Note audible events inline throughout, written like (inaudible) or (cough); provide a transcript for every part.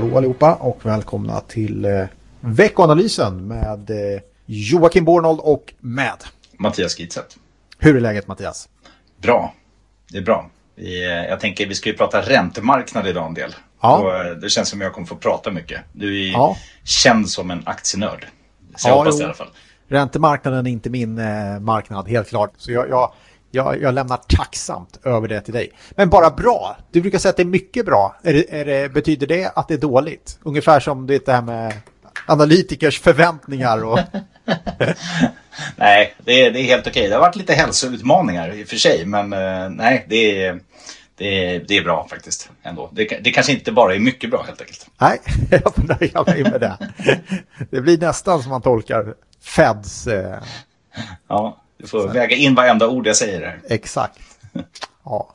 Hallå, allihopa och välkomna till eh, veckoanalysen med eh, Joakim Bornold och med Mattias Gitzet. Hur är läget Mattias? Bra, det är bra. Vi, eh, jag tänker vi ska ju prata räntemarknad idag en del. Ja. Och, eh, det känns som jag kommer få prata mycket. Du är Ja. känd som en aktienörd. Så jag Ja, hoppas det i alla fall. Räntemarknaden är inte min eh, marknad, helt klart. Så jag, jag, jag, jag lämnar tacksamt över det till dig. Men bara bra. Du brukar säga att det är mycket bra. Är det, är det, betyder det att det är dåligt? Ungefär som det här med analytikers förväntningar och... (laughs) Nej, det är, det är helt okej. Det har varit lite hälsoutmaningar i och för sig. Men eh, nej, det är, det, är, det är bra faktiskt. Ändå. Det, det kanske inte bara är mycket bra helt enkelt. Nej, (laughs) jag får nöja mig med det. Det blir nästan som man tolkar Feds eh, Ja, du får väga in varenda ord jag säger här. exakt. (laughs) Ja.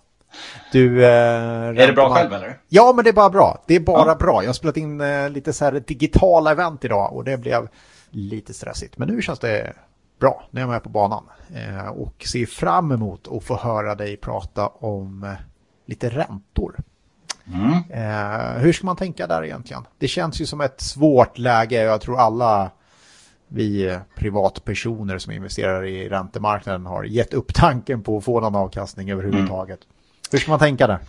Du, eh, Är det bra själv eller? Ja, men det är bara bra. Det är bara Ja. bra. Jag har spelat in eh, lite så här digitala event idag och det blev lite stressigt. Men nu känns det bra. Nu är jag med på banan eh, och ser fram emot att få höra dig prata om eh, lite räntor. Mm. Eh, hur ska man tänka där egentligen? Det känns ju som ett svårt läge. Jag tror alla vi eh, privatpersoner som investerar i räntemarknaden har gett upp tanken på att få någon avkastning överhuvudtaget. Hur ska man tänka där?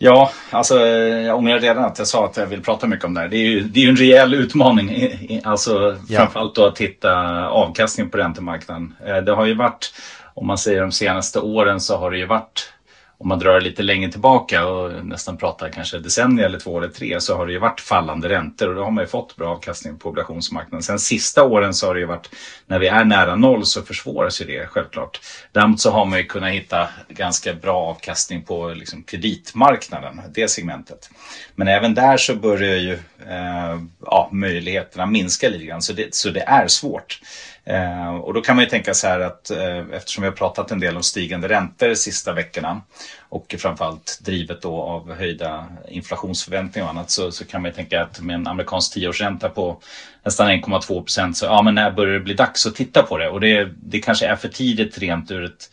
Ja, alltså eh, jag ångrar redan att jag sa att jag vill prata mycket om det här. Det är ju, det är ju en rejäl utmaning. Alltså Ja. framförallt då att hitta avkastning på räntemarknaden. Eh, Det har ju varit, om man säger de senaste åren så har det ju varit om man drar det lite längre tillbaka och nästan pratar kanske decennier eller två eller tre så har det ju varit fallande räntor och då har man ju fått bra avkastning på obligationsmarknaden. Sen sista åren så har det ju varit, när vi är nära noll så försvåras ju det självklart. Däremot så har man ju kunnat hitta ganska bra avkastning på liksom kreditmarknaden, det segmentet. Men även där så börjar ju eh, ja, möjligheterna minska lite grann så det, så det är svårt. Eh, och då kan man ju tänka så här att eh, eftersom vi har pratat en del om stigande räntor de sista veckorna och framförallt drivet då av höjda inflationsförväntningar och annat så, så kan man ju tänka att med en amerikansk tioårsränta på nästan 1,2 procent så ja men när börjar det bli dags att titta på det? Och det, det kanske är för tidigt rent ur ett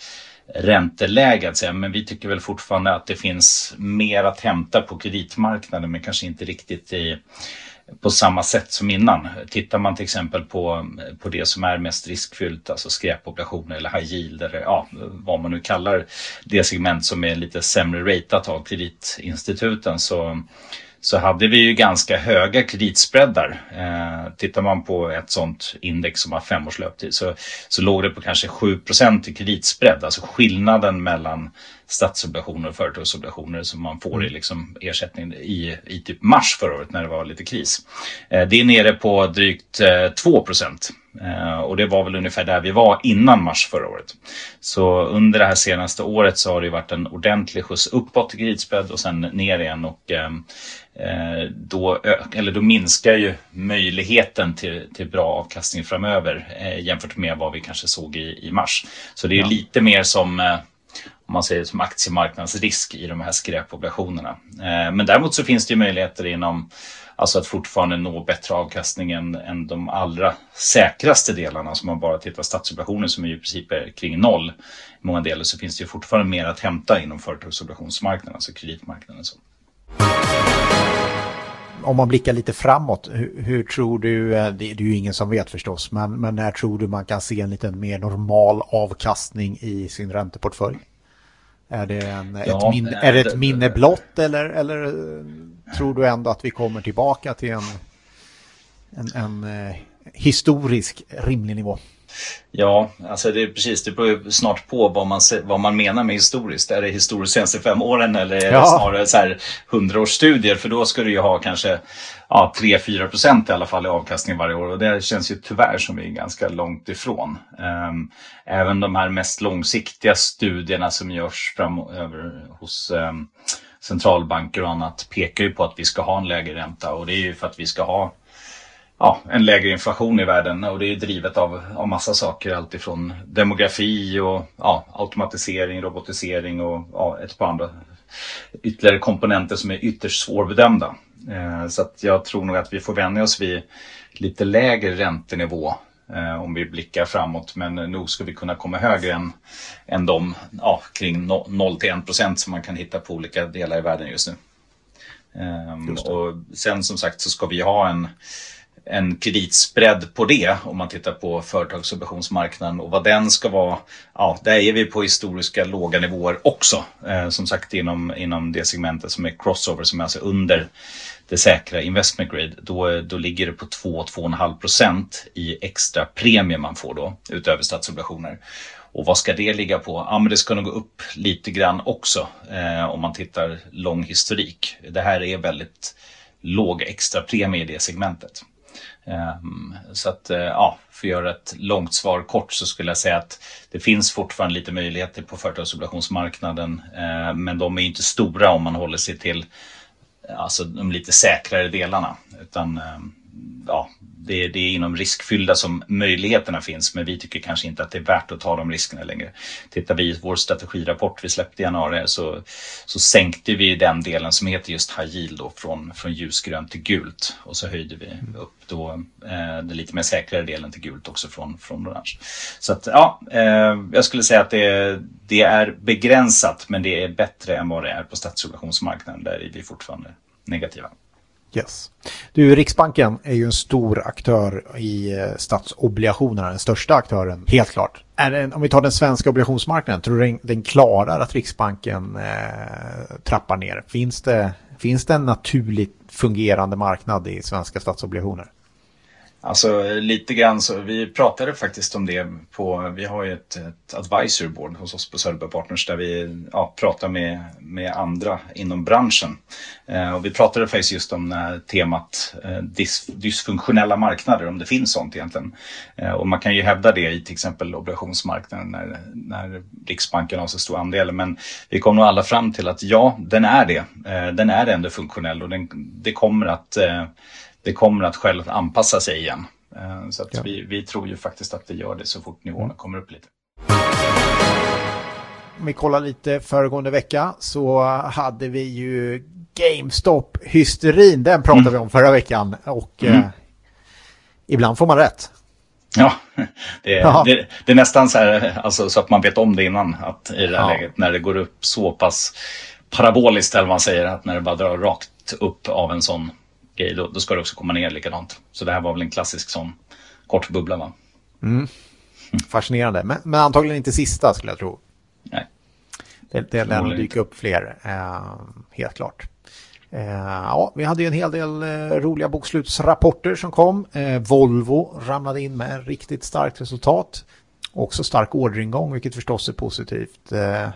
ränteläge att säga, men vi tycker väl fortfarande att det finns mer att hämta på kreditmarknaden men kanske inte riktigt i på samma sätt som innan. Tittar man till exempel på, på det som är mest riskfyllt, alltså skräpobligationer eller high yield eller ja, vad man nu kallar det segment som är lite sämre ratat av kreditinstituten så, så hade vi ju ganska höga kreditspreadar. Eh, tittar man på ett sånt index som har fem års löptid så, så låg det på kanske 7 i kreditspread, alltså skillnaden mellan statsobligationer och företagsobligationer som man får i liksom ersättning i, i typ mars förra året när det var lite kris. Eh, det är nere på drygt eh, 2 eh, och det var väl ungefär där vi var innan mars förra året. Så under det här senaste året så har det varit en ordentlig skjuts uppåt i kreditspread och sen ner igen och eh, eh, då, eller då minskar ju möjligheten till, till bra avkastning framöver eh, jämfört med vad vi kanske såg i, i mars. Så det är Ja. lite mer som eh, om man säger som aktiemarknadsrisk i de här skräpobligationerna. Eh, men däremot så finns det ju möjligheter inom Alltså att fortfarande nå bättre avkastning än, än de allra säkraste delarna. Som man bara tittar på statsobligationer som är i princip är kring noll. I många delar så finns det ju fortfarande mer att hämta inom företagsobligationsmarknaden, alltså kreditmarknaden. Så. Om man blickar lite framåt, hur, hur tror du, eh, det, det är ju ingen som vet förstås, men, men när tror du man kan se en lite mer normal avkastning i sin ränteportfölj? Är det, en, Ja, ett, minne, är det ett minne blott eller, eller eh, tror du ändå att vi kommer tillbaka till en, en, en eh, historisk rimlig nivå? Ja, alltså det är precis. Det beror snart på vad man, vad man menar med historiskt. Är det historiskt senaste fem åren eller är det Ja. snarare så här hundraårsstudier? För då ska du ju ha kanske ja, 3-4 procent i alla fall i avkastning varje år. Och det känns ju tyvärr som vi är ganska långt ifrån. Ehm, även de här mest långsiktiga studierna som görs framöver hos ehm, centralbanker och annat pekar ju på att vi ska ha en lägre ränta. Och det är ju för att vi ska ha ja, en lägre inflation i världen och det är drivet av, av massa saker. Alltifrån demografi och ja, automatisering, robotisering och ja, ett par andra ytterligare komponenter som är ytterst svårbedömda. Eh, så att jag tror nog att vi får vänja oss vid lite lägre räntenivå eh, om vi blickar framåt. Men nog ska vi kunna komma högre än, än de ja, kring no- 0 till 1 procent som man kan hitta på olika delar i världen just nu. Um, och sen som sagt så ska vi ha en, en kreditspread på det om man tittar på företagsobligationsmarknaden och vad den ska vara. Ja, där är vi på historiska låga nivåer också. Eh, som sagt inom, inom det segmentet som är crossover som är alltså under det säkra investment grade. Då, då ligger det på 2-2,5 procent i extra premie man får då utöver statsobligationer. Och vad ska det ligga på? Ja, men det ska nog gå upp lite grann också eh, om man tittar lång historik. Det här är väldigt låg extra premie i det segmentet. Ehm, så att eh, ja, för att göra ett långt svar kort så skulle jag säga att det finns fortfarande lite möjligheter på företagsobligationsmarknaden. Ehm, men de är inte stora om man håller sig till alltså, de lite säkrare delarna. Utan ehm, ja, det, det är inom riskfyllda som möjligheterna finns men vi tycker kanske inte att det är värt att ta de riskerna längre. Tittar vi i vår strategirapport vi släppte i januari så, så sänkte vi den delen som heter just high yield då, från, från ljusgrönt till gult och så höjde vi upp då eh, den lite mer säkrare delen till gult också från, från orange. Så att ja, eh, jag skulle säga att det, det är begränsat men det är bättre än vad det är på statsobligationsmarknaden. Där är vi fortfarande negativa. Yes. Du, Riksbanken är ju en stor aktör i eh, statsobligationerna, den största aktören, helt klart. Den, om vi tar den svenska obligationsmarknaden, tror du den, den klarar att Riksbanken eh, trappar ner? Finns det, finns det en naturligt fungerande marknad i svenska statsobligationer? Alltså lite grann så, vi pratade faktiskt om det på, vi har ju ett, ett advisory board hos oss på Söderberg Partners där vi ja, pratar med, med andra inom branschen. Eh, och vi pratade faktiskt just om eh, temat eh, dys, dysfunktionella marknader, om det finns sånt egentligen. Eh, och man kan ju hävda det i till exempel obligationsmarknaden när, när Riksbanken har så stor andel. Men vi kom nog alla fram till att ja, den är det. Eh, den är ändå funktionell och den, det kommer att eh, det kommer att själv anpassa sig igen. Eh, så ja. vi, vi tror ju faktiskt att det gör det så fort nivåerna mm. kommer upp lite. Om vi kollar lite föregående vecka så hade vi ju GameStop-hysterin. Den pratade mm. vi om förra veckan och mm. eh, ibland får man rätt. Ja, (laughs) det är, det, det, är nästan så här, alltså, så att man vet om det innan. Att i det här ja. läget när det går upp så pass paraboliskt, eller man säger, att när det bara drar rakt upp av en sån grej, då, då, ska det också komma ner likadant. Så det här var väl en klassisk sån kort bubbla va? Mm. Fascinerande, men, men, antagligen inte sista skulle jag tro. Nej. Det, det lär nog dyka upp fler, eh, helt klart. Eh, ja, vi hade ju en hel del eh, roliga bokslutsrapporter som kom. Eh, Volvo ramlade in med riktigt starkt resultat. Också stark orderingång, vilket förstås är positivt. Eh,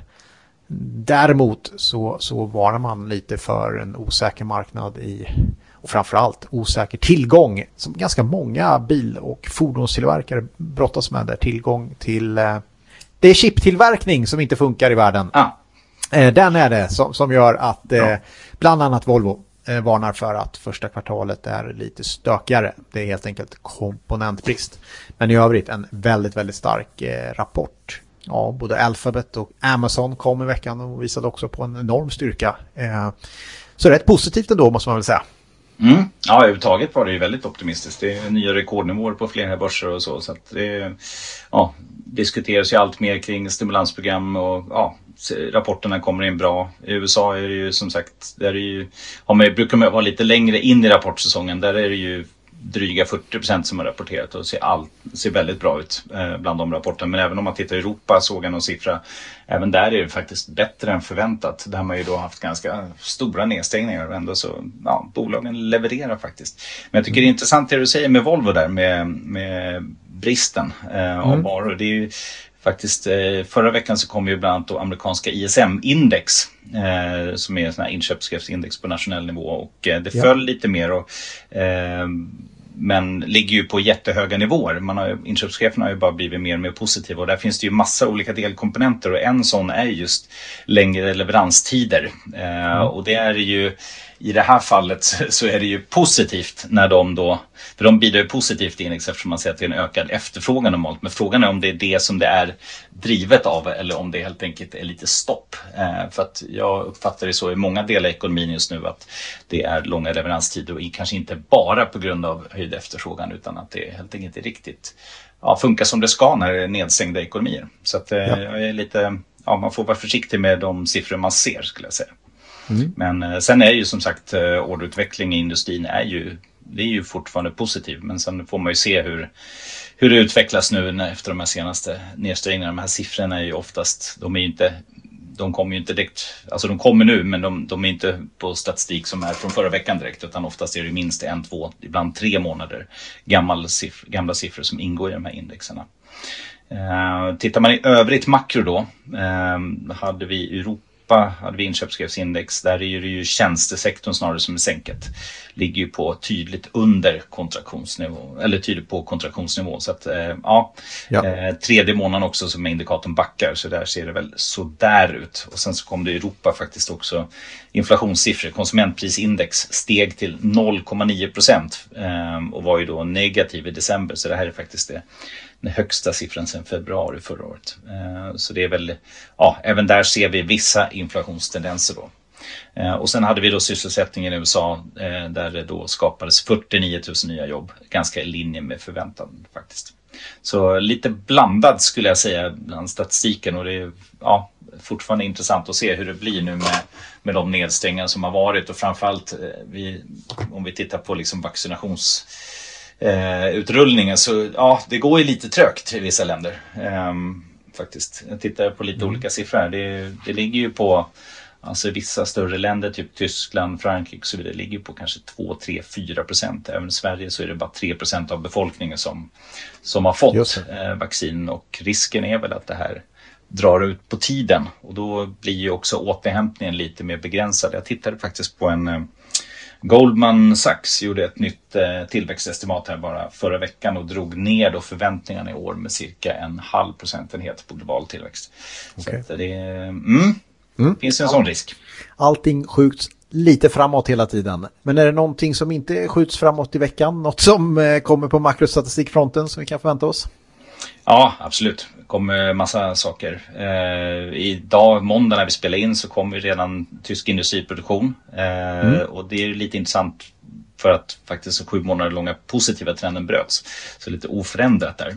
däremot så, så varnar man lite för en osäker marknad i och framförallt osäker tillgång som ganska många bil och fordonstillverkare brottas med där. Tillgång till... Eh, det är chiptillverkning som inte funkar i världen. Ah. Den är det som, som gör att eh, bland annat Volvo varnar för att första kvartalet är lite stökigare. Det är helt enkelt komponentbrist. Men i övrigt en väldigt, väldigt stark rapport. Ja, både Alphabet och Amazon kom i veckan och visade också på en enorm styrka. Så rätt positivt ändå måste man väl säga. Mm. Ja, överhuvudtaget var det ju väldigt optimistiskt. Det är nya rekordnivåer på flera börser och så. så att det ja, diskuteras ju allt mer kring stimulansprogram och ja, rapporterna kommer in bra. I USA är det ju som sagt, där är ju, har man, brukar man vara lite längre in i rapportsäsongen. Där är det ju dryga 40 procent som har rapporterat och ser, all, ser väldigt bra ut eh, bland de rapporterna. Men även om man tittar i Europa såg jag någon siffra. Även där är det faktiskt bättre än förväntat. Där har man ju då haft ganska stora nedstängningar och ändå så, ja, bolagen levererar faktiskt. Men jag tycker det är intressant det du säger med Volvo där med, med bristen eh, av mm. varor. Det är ju, faktiskt eh, förra veckan så kom ju bland annat då amerikanska ISM-index eh, som är en inköpschefsindex på nationell nivå och eh, det ja. föll lite mer. Och, eh, men ligger ju på jättehöga nivåer. Man har, inköpscheferna har ju bara blivit mer och mer positiva och där finns det ju massa olika delkomponenter och en sån är just längre leveranstider. Eh, mm. Och det är ju i det här fallet så är det ju positivt när de då, för de bidrar ju positivt till index eftersom man ser att det är en ökad efterfrågan normalt. Men frågan är om det är det som det är drivet av eller om det helt enkelt är lite stopp. Eh, för att jag uppfattar det så i många delar av ekonomin just nu att det är långa leveranstider och kanske inte bara på grund av höjd efterfrågan utan att det helt enkelt inte riktigt ja, funkar som det ska när det är nedstängda ekonomier. Så att eh, ja. jag är lite, ja, man får vara försiktig med de siffror man ser skulle jag säga. Mm. Men eh, sen är ju som sagt eh, orderutveckling i industrin är ju, det är ju fortfarande positiv. Men sen får man ju se hur, hur det utvecklas nu efter de här senaste nedstängningarna. De här siffrorna är ju oftast, de är ju inte de kommer ju inte direkt, alltså de kommer nu men de, de, är inte på statistik som är från förra veckan direkt utan oftast är det minst en, två, ibland tre månader gammal siff gamla siffror som ingår i de här indexerna. Eh, tittar man i övrigt makro då eh, hade vi Europa Europa hade vi inköpschefsindex. Där är det ju tjänstesektorn snarare som är sänket. Ligger ju på tydligt under kontraktionsnivå, eller tydligt på kontraktionsnivå. Så att eh, ja, ja. Eh, tredje månaden också som indikatorn backar. Så där ser det väl sådär ut. Och sen så kom det i Europa faktiskt också inflationssiffror. Konsumentprisindex steg till 0,9 procent eh, och var ju då negativ i december. Så det här är faktiskt det den högsta siffran sedan februari förra året. Eh, så det är väl, ja, även där ser vi vissa inflationstendenser då. Eh, och sen hade vi då sysselsättningen i USA eh, där det då skapades 49 000 nya jobb. Ganska i linje med förväntan faktiskt. Så lite blandad skulle jag säga bland statistiken och det är ja, fortfarande intressant att se hur det blir nu med, med de nedstängningar som har varit och framförallt vi, om vi tittar på liksom vaccinations eh, utrullningen så ja, det går ju lite trögt i vissa länder. Eh, faktiskt. Jag tittar på lite mm. olika siffror. Det, det ligger ju på Alltså vissa större länder, typ Tyskland, Frankrike och så vidare, ligger på kanske 2, 3, 4 procent. Även i Sverige så är det bara 3 procent av befolkningen som, som har fått eh, vaccin och risken är väl att det här drar ut på tiden och då blir ju också återhämtningen lite mer begränsad. Jag tittade faktiskt på en eh, Goldman Sachs gjorde ett nytt eh, tillväxtestimat här bara förra veckan och drog ner då förväntningarna i år med cirka en halv procentenhet på global tillväxt. Okay. Så det mm, mm. finns en ja. sån risk. Allting skjuts lite framåt hela tiden. Men är det någonting som inte skjuts framåt i veckan? Något som eh, kommer på makrostatistikfronten som vi kan förvänta oss? Ja, absolut. Kommer massa saker. Eh, idag, måndag när vi spelar in, så kommer redan tysk industriproduktion. Eh, mm. Och det är lite intressant för att faktiskt sju månader långa positiva trenden bröts. Så lite oförändrat där.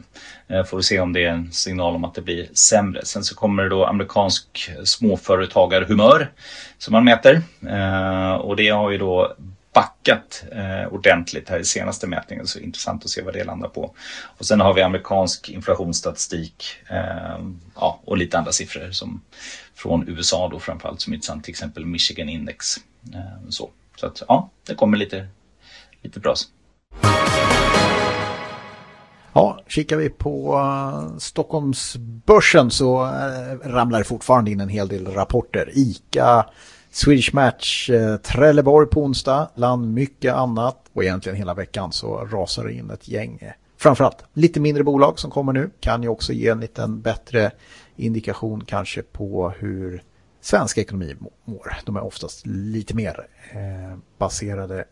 Eh, får vi se om det är en signal om att det blir sämre. Sen så kommer det då amerikansk småföretagarhumör som man mäter. Eh, och det har ju då backat eh, ordentligt här i senaste mätningen. Så intressant att se vad det landar på. Och sen har vi amerikansk inflationsstatistik eh, ja, och lite andra siffror som från USA då framförallt som är intressant. Till exempel Michigan Index. Eh, så så att, ja, det kommer lite, lite bra. Ja, kikar vi på eh, Stockholmsbörsen så eh, ramlar det fortfarande in en hel del rapporter. ICA Swedish Match, eh, Trelleborg på onsdag, land mycket annat och egentligen hela veckan så rasar det in ett gäng. Eh, framförallt lite mindre bolag som kommer nu kan ju också ge en liten bättre indikation kanske på hur svensk ekonomi mår. De är oftast lite mer eh, baserade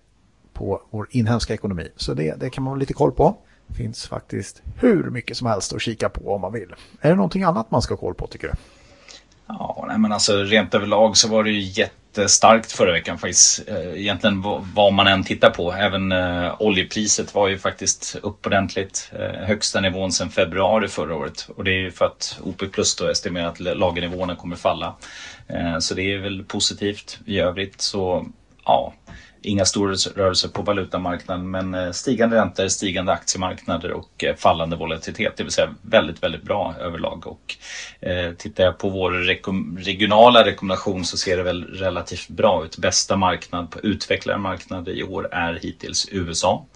på vår inhemska ekonomi. Så det, det kan man ha lite koll på. Det finns faktiskt hur mycket som helst att kika på om man vill. Är det någonting annat man ska ha koll på tycker du? Ja, nej, men alltså rent överlag så var det ju jättestarkt förra veckan faktiskt. Eh, egentligen vad man än tittar på. Även eh, oljepriset var ju faktiskt upp ordentligt. Eh, högsta nivån sedan februari förra året. Och det är ju för att OP Plus då estimerar att lagernivåerna kommer falla. Eh, så det är väl positivt. I övrigt så, ja, inga stora rörelser på valutamarknaden men eh, stigande räntor, stigande aktiemarknader och eh, fallande volatilitet. Det vill säga väldigt, väldigt bra överlag. Och, eh, tittar jag på vår rekom regionala rekommendation så ser det väl relativt bra ut. Bästa marknad på utvecklade marknader i år är hittills USA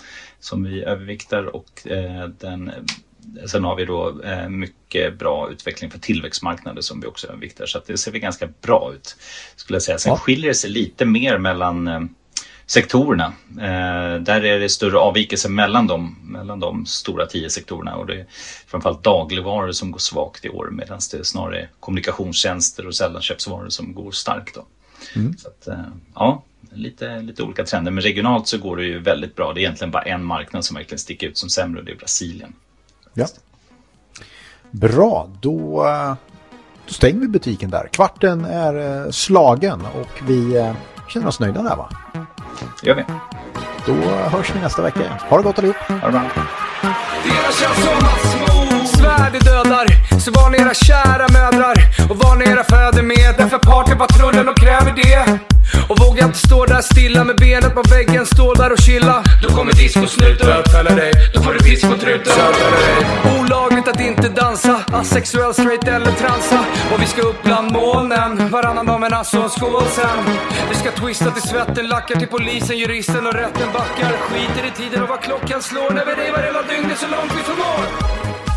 som vi överviktar och eh, den Sen har vi då mycket bra utveckling för tillväxtmarknader som vi också överviktar. Så det ser vi ganska bra ut. Skulle jag säga. Sen ja. skiljer det sig lite mer mellan sektorerna. Eh, där är det större avvikelse mellan de, mellan de stora tio sektorerna och det är framförallt dagligvaror som går svagt i år medan det är snarare kommunikationstjänster och sällanköpsvaror som går starkt. Då. Mm. Så att, eh, ja, lite, lite olika trender men regionalt så går det ju väldigt bra. Det är egentligen bara en marknad som verkligen sticker ut som sämre och det är Brasilien. Ja. Bra, då, eh, då stänger vi butiken där. Kvarten är eh, slagen och vi eh, känner oss nöjda där va? Det gör vi. Då hörs vi nästa vecka. Ha det gott allihop. Ha det bra. Svärd dödar, så var ni era kära mödrar och var ni era fäder med. Därför partypatrullen och kräver det. står där stilla med benet på väggen, står där och chilla. Då kommer discosnuten. Bötfäller dig, då får du piss på truten. Olagligt att inte dansa, asexuell, straight eller transa. Och vi ska upp bland molnen, varannan dag med Nasse och en skål sen. Vi ska twista till svetten, lackar till polisen, juristen och rätten backar. Skiter i tiden och vad klockan slår när vi revar hela dygnet så långt vi förmår.